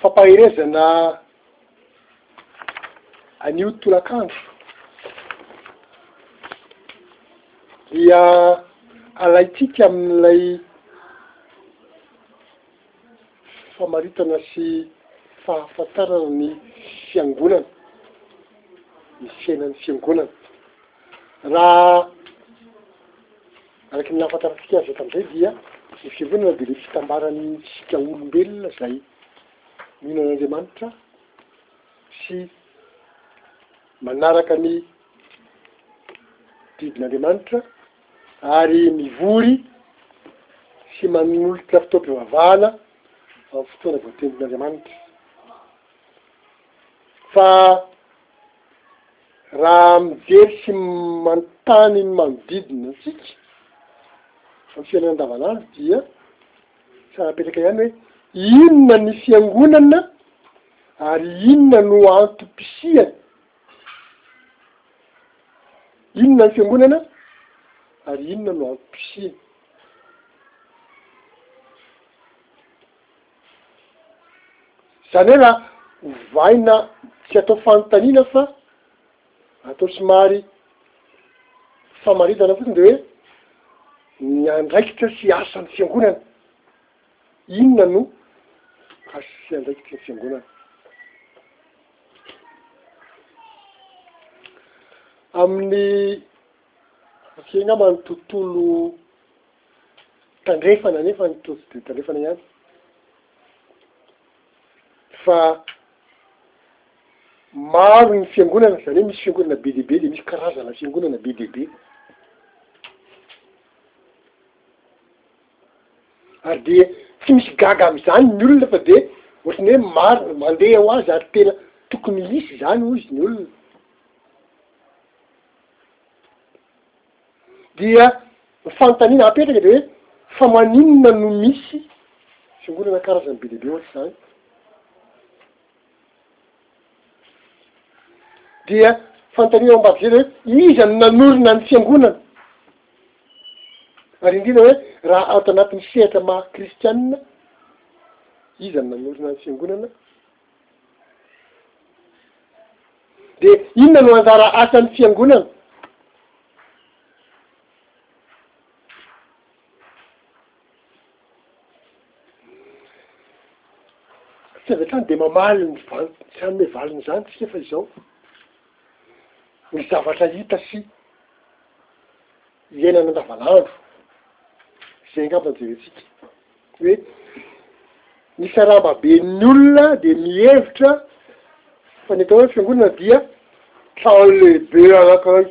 Fampaherezana anio tolakandro dia alaintsika amin'ilay famaritana sy fahafantarana ny fiangonana, ny fiainan'ny fiangonana. Raha Araka ny nahafantarantsika azy hatramin'izay dia ny firenena dia ilay fitambarantsika olombelona izay mino an'Andriamanitra sy manaraka ny didin'Andriamanitra ary mivory sy manolotra fotoam-pivavahana amin'ny fotoana voatentin'Andriamanitra fa Raha mijery sy manontany ny manodidina antsika amin'ny fiainana andavanandro dia tsara apetraka ihany hoe inona ny fiangonana ary inona no antom-pisiany? Inona ny fiangonana ary inona no antom-pisiany? Izany hoe raha ovaina tsy atao fanontaniana fa atao somary famaritana fotsiny dia hoe ny andraikitra sy asan'ny fiangonana. Inona no asa sy andraikitry ny fiangonana? Amin'ny, ok, angamba ny tontolo. Tandrefana nefa ny tojo dia tandrefana ihany fa maro ny fiangonana, izany hoe misy fiangonana be dia be dia misy karazana fiangonana be dia be. Ary dia tsy misy gaga amin'izany ny olona fa dia ohatran'ny hoe marina, mandeha ho azy ary tena tokony hisy izany hoy izy ny olona. Dia ny fanontaniana apetraka dia hoe fa maninona no misy fiangonana karazany be dia be ohatra izany? Dia fanontaniana ao ambadika izay dia hoe iza no nanorina ny fiangonana? Ary indrindra hoe raha ato anatin'ny sehatra maha kristianina, iza no nanorina ny fiangonana? Dia inona no anjara asan'ny fiangonana? Tsy avy hatrany dia mamaly ny van- tsy hanome valiny izany isika fa izao ny zavatra hita sy iainana andavanandro, izay angamba no jerentsika hoe ny sarambabeny olona dia mihevitra fa ny atao hoe fiangonana dia trano lehibe anankiray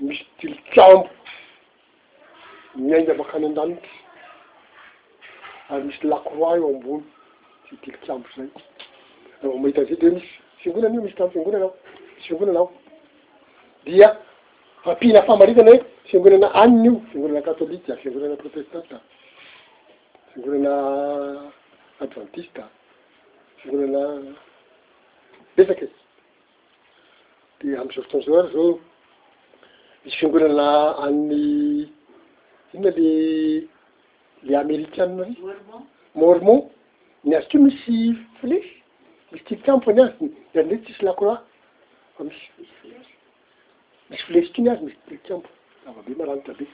misy tilikambo. Miainga mankany an-danitra ary misy lakroa eo ambony izay tilikambo izay. Raha vao mahita an'izay dia misy fiangonana io, misy trano fiangonana ao, misy fiangonana ao. Dia ampiana famaritana hoe fiangonana anona io, fiangonana katolika, fiangonana protestanta, fiangonana advantista, fiangonana betsaka e. Dia amin'izao fotoana izao ary izao misy fiangonana an'ny inona le le amerikana ry mormon ny azy keo misy flesy misy tilikambo fa ny azy ny azy ndray tsisy lakroa fa misy misy flesy keo ny azy misy tilikambo zava-be maranitra be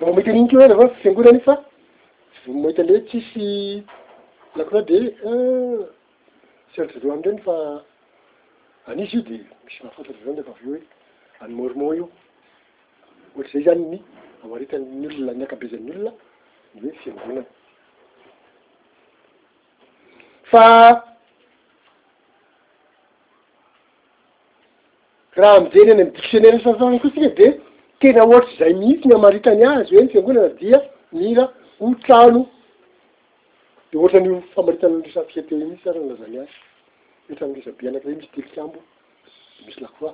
raha vao mahita an'iny keo ary fa fiangonana iny fa vao mahita an'ilay hoe tsisy lakroa dia ah Tsy haiko izany indrindra fa anisa io dia misy mahafantatra izany rehefa avy eo hoe an'i Mormon io. Ohatr'izay izany ny amaritan'ny olona, ny ankabezan'ny olona ny hoe fiangonana. Fa raha mijery any amin'ny dictionnaire isan'isany koa isika dia tena ohatr'izay mihitsy ny amaritany azy hoe ny fiangonana dia mila ho trano. Dia ohatra an'io famaritana an'ireo sary fihety eo io mihitsy ary ny lazany ahy. Io trano ngeza be anankiray io misy tilikambo dia misy lakroa.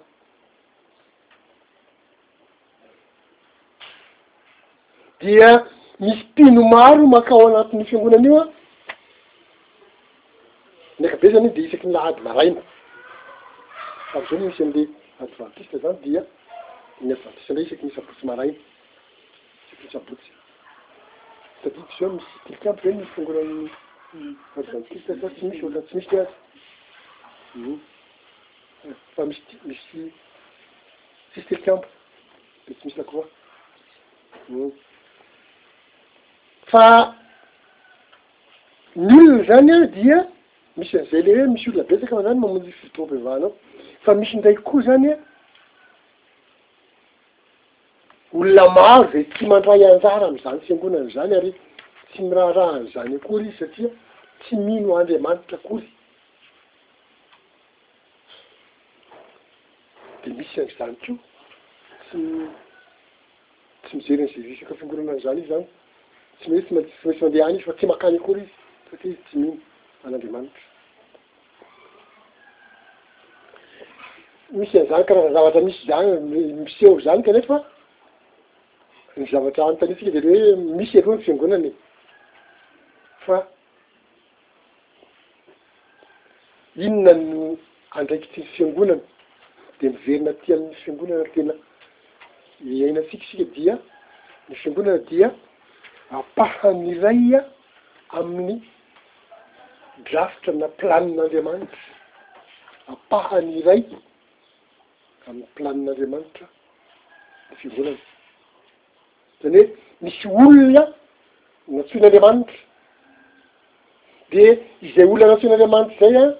Dia misy mpino maro mankao anatin'io fiangonana io an. Ny ankabezany dia isaky ny lahady maraina. Amin'izao moa misy an'ilay advantista izany dia ny advantista indray isaky ny sabotsy maraina. Sivy Sabotsy. Tadidiko zao misy tilikambo zay nifongoran'ny Advantista sa tsy misy ohatra tsy misy ary. Fa misy misy tsisy tilikambo de tsy misy la croix. Fa ny olona zany a dia misy an'zay le hoe misy olona betsaka fa zany mamonjy fivotoam-pivavahana ao. Fa misy ndray koa zany a. Olona maro dia tsy mandray anjara amin'izany fiangonana izany ary tsy miraharaha an'izany akory izy satria tsy mino Andriamanitra akory. Dia misy an'izany koa tsy tsy mijery an'izay resaka fiangonana an'izany izy izany. Tsy maintsy tsy maintsy mandeha any izy fa tsy mankany akory izy satria izy tsy mino an'Andriamanitra. Misy an'izany karazana zavatra misy izany, miseho izany kanefa ny zavatra anontaniantsika dia ilay hoe misy aloha ny Fiangonana e! Fa inona no andraikitry ny Fiangonana? Dia miverina aty amin'ny Fiangonana tena iainantsika isika dia ny Fiangonana dia ampahany iray amin'ny Drafitra na planin'Andriamanitra, ampahany iray amin'ny planin'Andriamanitra ny fiangonana. Izany hoe misy olona nantsoin'Andriamanitra, dia izay olona nantsoin'Andriamanitra izay an,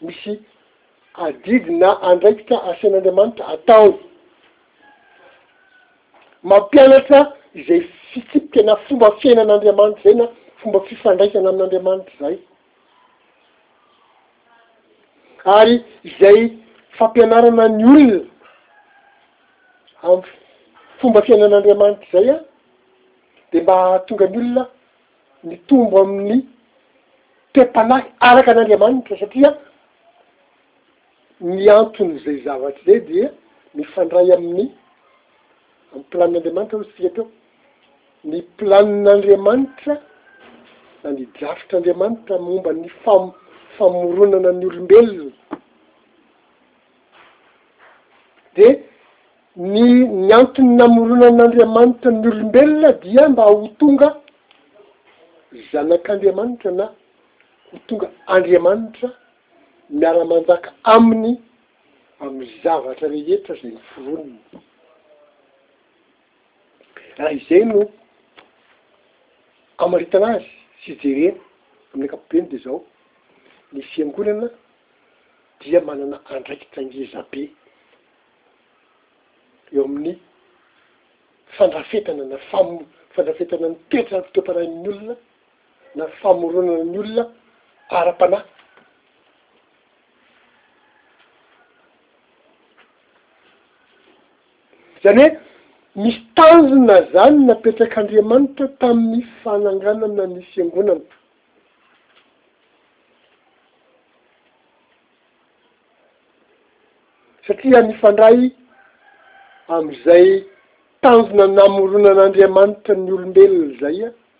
misy adidy na andraikitra asain'Andriamanitra ataony. Mampianatra izay fitsipika na fomba fiainan'Andriamanitra izay na fomba fifandraisana amin'Andriamanitra izay. Ary izay fampianarana ny olona amin'ny fomba fiainan'Andriamanitra izay dia mba hahatonga ny olona mitombo amin'ny toe-panahy araka an'Andriamanitra satria Ny anton'izay zavatra izay dia mifandray amin'ny amin'ny planin'Andriamanitra hoy isika teo. Ny planin'Andriamanitra na ny drafitr'Andriamanitra momba ny fam- famoronana ny olombelona dia ny ny antony namoronan'Andriamanitra ny olombelona dia mba ho tonga zanak'Andriamanitra na ho tonga Andriamanitra miara-manjaka aminy amin'ny zavatra rehetra izay noforoniny. Raha izay no amaritana azy sy jerena amin'ny ankapobeny dia izao, ny Fiangonana dia manana andraikitra ngezabe eo amin'ny fandrafetana na fandrafetana ny toetra, toe-panahin'ny olona na famoronana ny olona ara-panahy. Zany hoe misy tanjona zany napetrak'Andriamanitra tamin'ny fananganana ny fiangonana. Satria mifandray amin'izay tanjona namoronan'Andriamanitra ny olombelona izay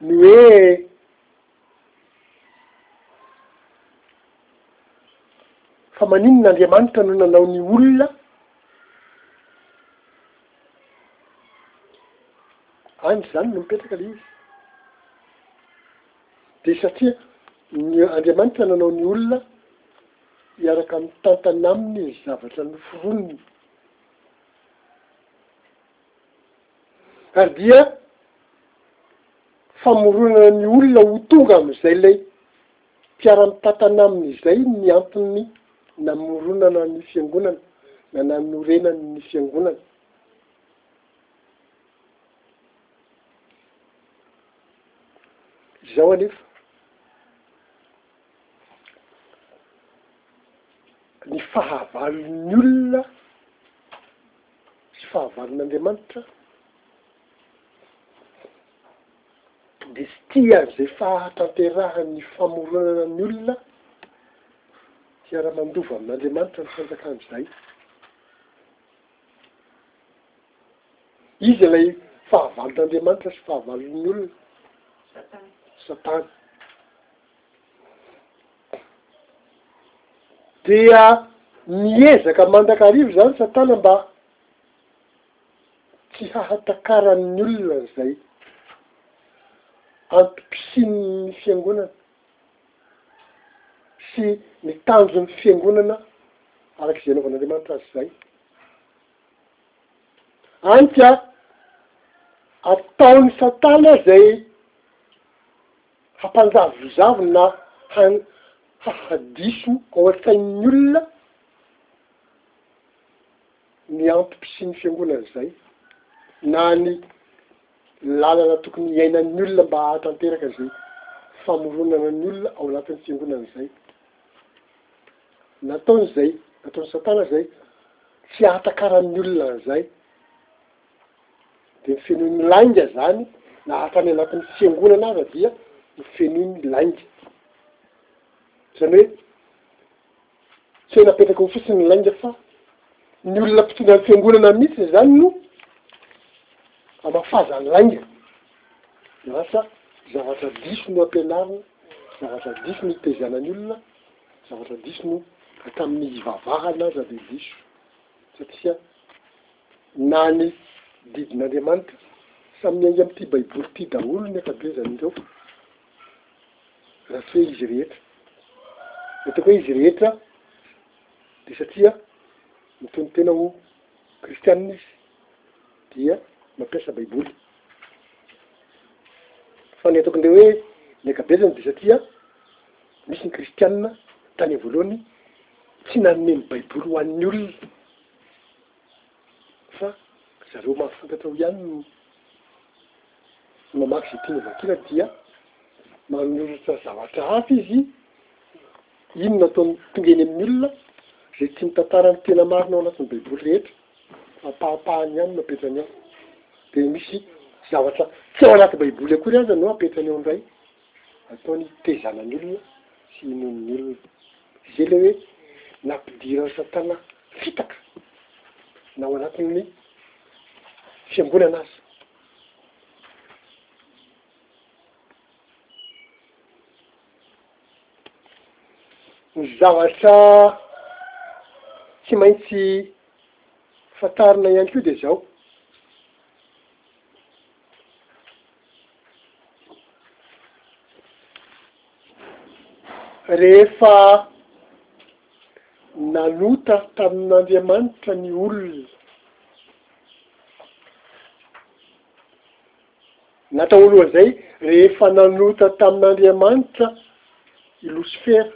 ny hoe fa maninona Andriamanitra no nanao ny olona any ry zany no mipetraka le izy de satria ny Andriamanitra nanao ny olona hiaraka mitantana aminy ny zavatra noforoniny ary dia famoronana ny olona ho tonga amin'izay ilay mpiara-mitantana aminy izay ny anton'ny namoronana ny fiangonana na nanorenany ny fiangonana. Izao anefa, ny fahavalon'ny olona, sy fahavalon'Andriamanitra dia tsy tia an'izay fahatanterahan'ny famoronana ny olona hiara-mandova amin'Andriamanitra ny fanjakany izay. Iza ilay fahavalon'Andriamanitra sy fahavalon'ny olona? Satana. Dia miezaka mandrakariva izany Satana mba tsy hahatakaran'ny olona an'izay antom-pisian'ny Fiangonana sy ny tanjon'ny Fiangonana araka izay anaovan'Andriamanitra azy izay. Hany ka ataon'i Satana izay hampanjavozavo na hahadiso ao an-tsain'ny olona ny antom-pisian'ny Fiangonana izay, na ny lalana tokony hiainan'ny olona mba hahatanteraka izay famoronana ny olona ao anatin'ny Fiangonana izay. Nataony izay, nataon'i Satana izay, tsy hahatakaran'ny olona an'izay. Dia nofenoin'ny lainga izany, na hatrany anatin'ny fiangonana aza dia nofenoin'ny lainga. Izany hoe, tsy hoe napetraka eo fotsiny ny lainga fa ny olona mpitondra ny fiangonana mihitsy izany no hamafaza ny lainga. Lasa zavatra diso no ampianarina, zavatra diso no iteizana ny olona, zavatra diso no hatramin'ny hivavahana aza dia diso satria. na ny didin'Andriamanitra, samy miainga amin'ity Baiboly ity daholo ny ankabezan'ireo, raha tsy hoe izy rehetra. Ny ataoko hoe izy rehetra dia satria mitonon-tena ho kristianina izy dia mampiasa Baiboly. Fa ny ataoko indray hoe ny ankabezany dia satria misy ny kristianina tany voalohany tsy nanome ny Baiboly ho an'ny olona. fa zareo mahafantatra ao ihany no mamaky izay tiany hovakiana dia manoratra zavatra hafa izy, iny no ataony tonga eny amin'ny olona, izay tsy mitantara ny tena marina ao anatin'ny baiboly rehetra, ampahapahany ihany no apetrany ao, dia misy zavatra tsy ao anaty baiboly akory aza no apetrany ao indray ataony hitezana ny olona sy hinoany ny olona. Izay ilay hoe nampidiran'i Satana fitaka na ao anatin'ny fiangonana aza. Ny zavatra tsy maintsy fantarina ihany koa dia izao, Rehefa nanota tamin'Andriamanitra ny olona, na tao alohan'izay, rehefa nanota tamin'Andriamanitra i Losifera,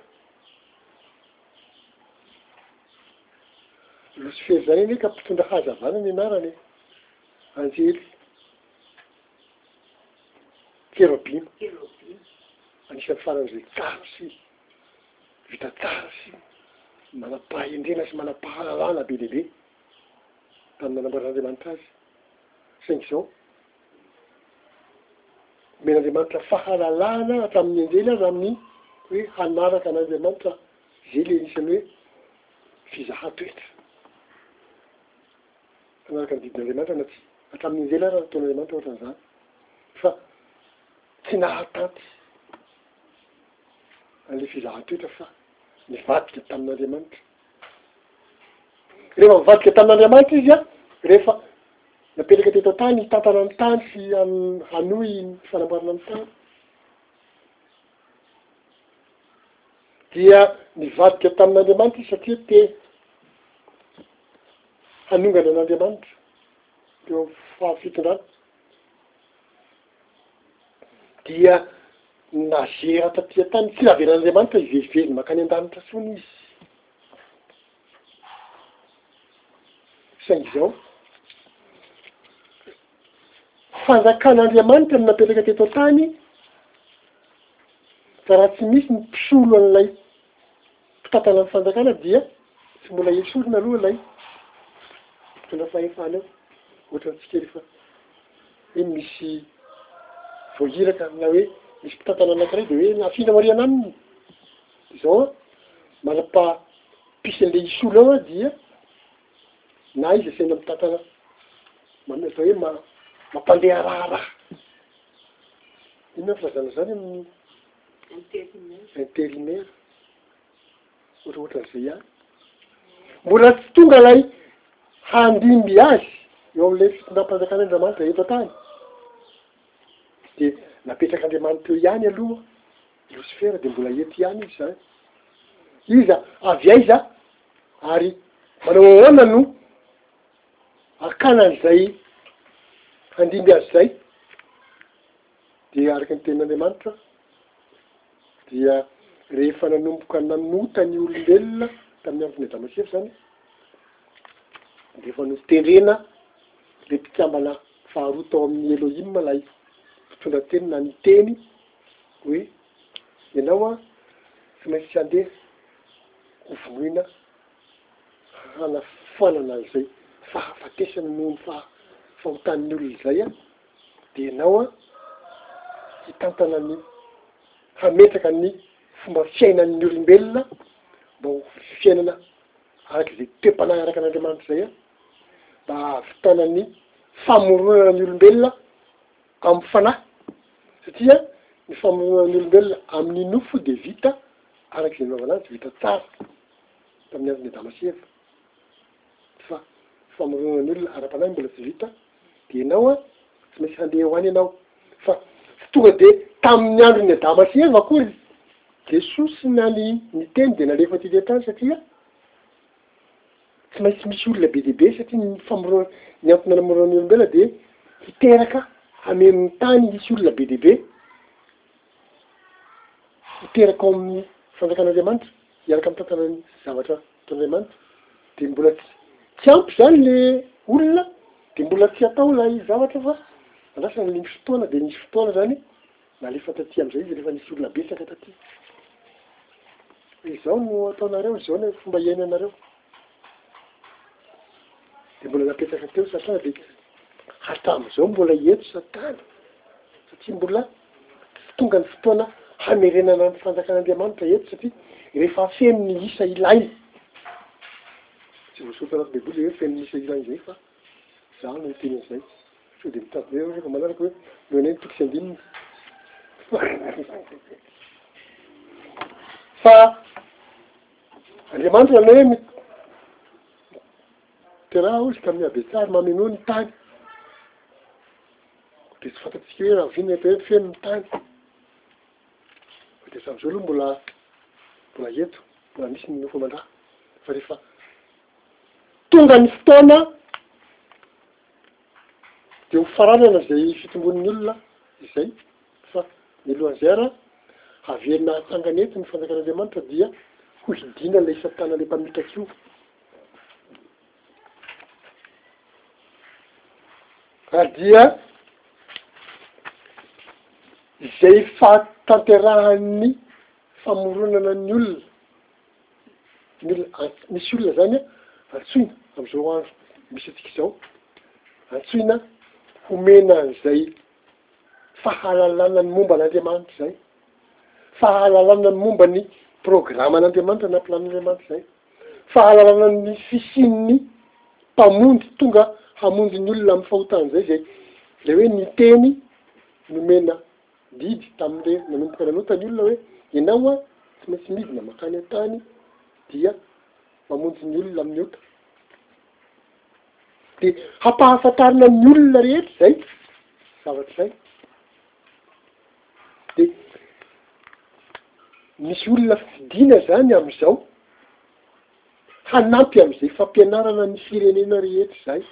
Losifera izany anie ka mpitondra hazavana ny anarany e, anjely. Kerobima, anisan'ny faran'izay tsara sy vita tsara sy manam-pahendrena sy manam-pahalalana be dia be tamin'ny nanamboaran'Andriamanitra azy, saingy izao omen'Andriamanitra fahalalana hatramin'ny anjely aza amin'ny hoe hanaraka an'Andriamanitra, izay ilay anisan'ny hoe fizahan-toetra. Mpanaraka ny didin'Andriamanitra na tsia. Hatramin'ny nivelany raha nataon'Andriamanitra ohatra an'izany fa tsy nahatanty an'ilay fizahan-toetra fa nivadika tamin'Andriamanitra. Rehefa nivadika tamin'Andriamanitra izy, rehefa napetraka teto an-tany hitantana ny tany sy hanohy ny fanamboarana ny tany, Dia nivadika tamin'Andriamanitra izy satria te hanongana an'Andriamanitra teo amin'ny fahafitondrany. Dia nazera taty an-tany, tsy navelan'Andriamanitra hivezivezy mankany an-danitra intsony izy. Saingy izao, Fanjakan'Andriamanitra no napetraka teto an-tany, fa raha tsy misy ny mpisolo an'ilay mpitantana ny Fanjakana dia tsy mbola hesorina aloha ilay mpitondra fahefana eo. Ohatra antsika rehefa hoe misy voahiraka na hoe misy mpitantana anankiray dia hoe afindra aoriana aminy Izao an, manam-pa pisy an'ilay hisolo eo aho dia na izy asaina mitantana manao atao hoe ma- mampandeha raharaha. Inona ny filazana izany amin'ny intérimaire? Ohatra ohatran'izay ihany. Mbola tsy tonga ilay handimby azy eo amin'ilay fitondram-panjakan'Andriamanitra eto an-tany. Dia napetrak'Andriamanitra eo ihany aloha I Losifera dia mbola eto ihany izy izany. Iza? Avy aiza? Ary manao ahoana no hakana an'izay handimby azy izay? Dia araka ny tenin'Andriamanitra dia rehefa nanomboka nanota ny olombelona tamin'ny andron'i Adama sy Eva izany dia efa notendrena ilay mpikambana faharoa tao amin'ny Elohim ilay mpitondra teny na ny teny hoe ianao an tsy maintsy andeha ho vonoina hanafoanana izay fahafatesana noho ny fahafahotan'ny olona izay an dia ianao an hitantana ny hametraka ny fomba fiainan'ny olombelona mba ho fiainana araka izay toe-panahy araka an'Andriamanitra izay an mba hahavitana ny famoronana ny olombelona Ampy fanahy, satria ny famonoan'ny olombelona amin'ny nofo dia vita araka izay nanaovana azy, vita tsara tamin'ny andron'i Adama sy Eva. Fa ny famoronana ny olona ara-panahy mbola tsy vita, dia ianao an, tsy maintsy handeha ho any ianao. Fa tsy tonga dia tamin'ny andron'i Adama sy Eva akory Jesosy na ny ny Teny dia nalefa teto an-tany, satria Tsy maintsy misy olona be dia be satria ny famorona, ny antony anamorana ny olombelona dia hiteraka hameno ny tany hisy olona be dia be ho teraka ao amin'ny fanjakan'Andriamanitra hiaraka mitantana ny zavatra ataon'Andriamanitra dia mbola tsy tsy ampy izany le olona dia mbola tsy atao ilay zavatra fa andrasana ny fotoana dia misy fotoana izany Nalefa taty amin'izay izy rehefa nisy olona betsaka taty. Hoe izao no ataonareo, izao no fomba iainanareo. Dia mbola napetraka teo Satana dia hatramin'izao mbola eto Satana satria mbola tsy tonga ny fotoana hamerenana ny fanjakan'Andriamanitra eto satria rehefa feno ny isa ilaina. Tsy voasoritra anaty Baiboly izay hoe feno ny isa ilaina izay fa Izaho no hiteny an'izay. Sao dia mitady hoe rehefa manaraka hoe omeo anay ny toko sy andininy. Fa Andriamanitra nanao hoe mi- miteraha aho izy ka mihabetsà ary mamenoa ny tany. Dia tsy fantatsika hoe rahoviana eto hoe feno ny tany. Dia hatramin'izao aloha mbola mbola eto, mbola misy ny nofo aman-drà fa rehefa tonga ny fotoana dia ho faranana izay fitombon'ny olona izay fa mialohan'izay ary haverina hatsangana eto ny fanjakan'Andriamanitra dia hohidiana ilay Satana ilay mpamitrak'io. Raha dia izay fahatanterahan'ny famoronana ny olona, ny olona an- misy olona zany antsoina am'zao andro misy antsika izao, antsoina homena an'izay fahalalana ny momba an'Andriamanitra izay, fahalalana ny momba ny programan'Andriamanitra nampilan'Andriamanitra izay. fahalalana ny fisian'ny Mpamonjy tonga hamonjy ny olona amin'ny fahotany izay, izay ilay hoe ny teny nomena didy tamin'ilay nanomboka nanota ny olona hoe, Ianao an, tsy maintsy midina mankany an-tany dia mamonjy ny olona amin'ny ota. Dia hampahafantarina ny olona rehetra izay zavatra izay. Dia misy olona fidina izany amin'izao hanampy amin'izay fampianarana ny firenena rehetra izay.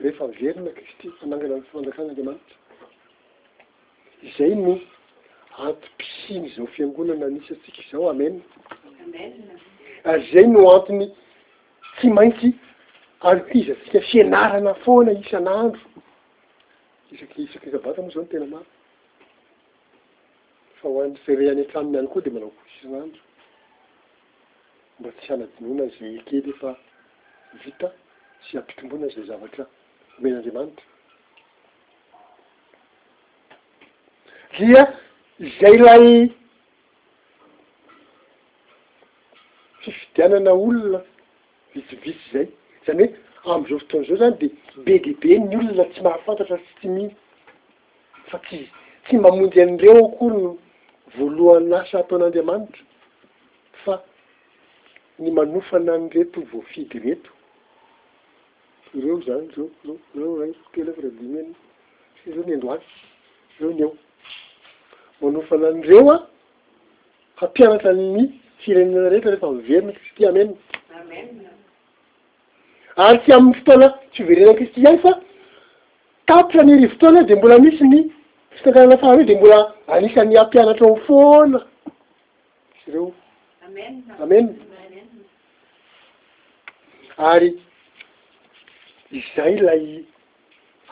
Rehefa miverina Kristy hanangana ny fanjakan'Andriamanitra. Izay no antom-pisian'izao fiangonana anisantsika izao. Amen. Ary izay no antony. Tsy maintsy ankizatsika fianarana foana isan'andro, isaky isaky sabata moa zao no tena marina, fa ho an'ny ferre any an-tranony any koa dia manao course isan'andro, mba tsy hanadinoana izay kely efa vita sy hampitomboana izay zavatra omen'Andriamanitra. Dia izay ilay. Fifidianana olona vitsivitsy izay. Izany hoe amin'izao fotoana izao izany dia be dia be ny olona tsy mahafantatra sy tsy mino fa tsy tsy mamonjy an'ireo akory no voalohan'asa ataon'Andriamanitra fa ny manofana an'ireto voafidy ireto. Ireo izany ireo, ireo, ireo iray, roa, telo, efatra, dimy, enina, sy ireo ny androany, ireo ny eo. Manofa an'ireo aho hampianatra ny firenena rehetra rehefa miverina Kristy. Amen. Ary tsy amin'ny fotoana fiverenan'i Kristy ihany fa tapitra ny rivotaona dia mbola misy ny fitantanana faharoa dia mbola anisan'ny hampianatra ao foana izy ireo. Amen. Ary izay ilay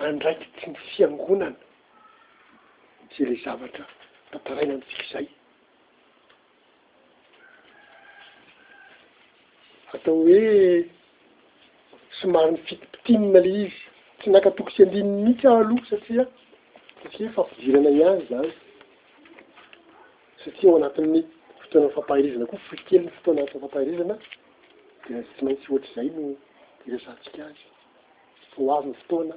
andraikitry ny Fiangonana sy ilay zavatra tantaraina amintsika izay. Atao hoe somary mifitipitinina ilay izy. Tsy naka toko sy andininy mihitsy aho aloha satria satria efa ampidirana ihany izany. Satria ao anatin'ny fotoanan'ny fampaherezana koa, fohy kely ny fotoana atao fampaherezana, dia tsy maintsy ohatr'izay no iresahantsika azy, fa ho avy ny fotoana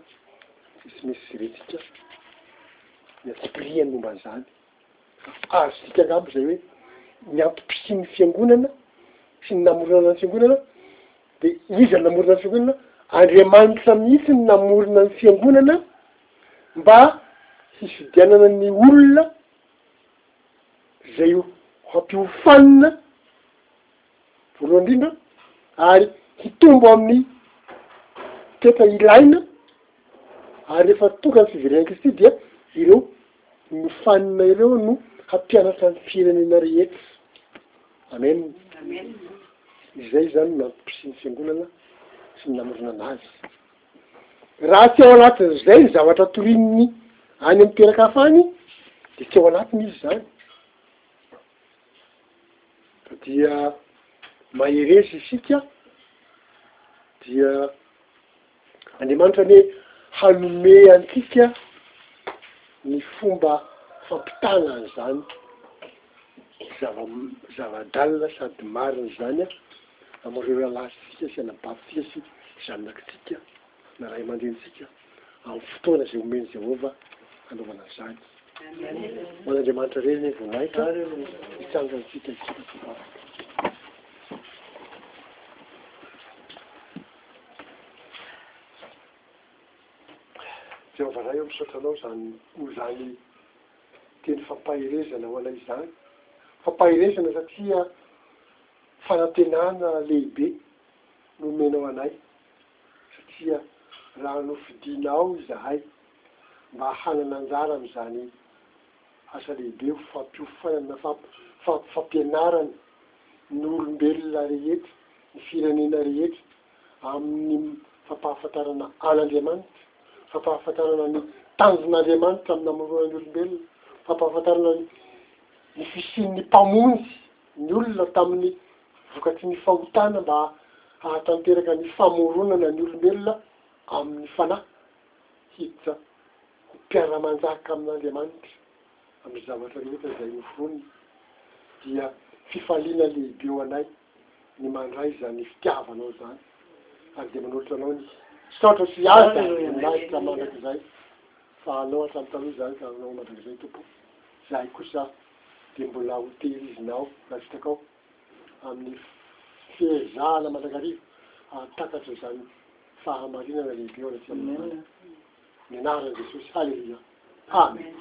dia tsy maintsy jerentsika ny antsipiriany momba an'izany. Fa azontsika angamba izay hoe ny antom-pisian'ny Fiangonana sy ny namoronana ny Fiangonana, dia iza no namorona ny Fiangonana? Andriamanitra mihitsy no namorona ny Fiangonana mba hifidianana ny olona izay ho hampiofanina voalohany indrindra ary hitombo amin'ny toetra ilaina ary rehefa tonga ny fiverenan'i Kristy dia ireo niofanina ireo no hampianatra ny firenena rehetra. Amen. Izay izany no nampirisy ny fiangonana sy ny namoronana azy. Raha tsy ao anatin'izay ny zavatra torininy any amin'ny toeran-kafa any dia tsy ao anatiny izy izany. Fa dia mahereza isika dia Andriamanitra anie hanome antsika ny fomba fampitana an'izany. Zava zava-dalina sady marina izany amin'ireo rahalahintsika sy anabavintsika sy zanakitsika na ray aman-drenintsika amin'ny fotoana izay omen'i Jehovah hanaovana an'izany. Ho an'Andriamanitra irery anie voninahitra hitsangantsika isika tovavy. Jehovah Ray ô, misaotra Anao izany ho izany Teny fampaherezana ho anay izany. Fampaherezana satria fanantenana lehibe no omenao anay, satria raha nofidinao izahay mba hanana anjara amin'izany asa lehibe ho fampiofanana, fampianarana ny olombelona rehetra, ny firenena rehetra. amin'ny fampahafantarana an'Andriamanitra, fampahafantarana ny tanjon'Andriamanitra amin'ny namoronany olombelona, fampahafantarana ny fisian'ny Mpamonjy ny olona tamin'ny vokatry ny fahotana mba hahatanteraka ny famoronana ny olombelona amin'ny Fanahy hiditra ho mpiara-manjaka amin'Andriamanitra amin'ny zavatra rehetra izay noforoniny dia fifaliana lehibe ho anay. ny mandray izany fitiavanao izany ary dia manolotra anao ny saotra sy haja voninahitra mandrakizay fa anao hatramin'ny taloha izany ka anao mandrakizay Tompo izahay kosa dia mbola ho tehirizinao raha sitraka ao amin'ny fiezahana mandrakariva hahatakatra izany fahamarinana lehibe ao anaty fiainana izany ny anaran'i Jesosy haleloia amen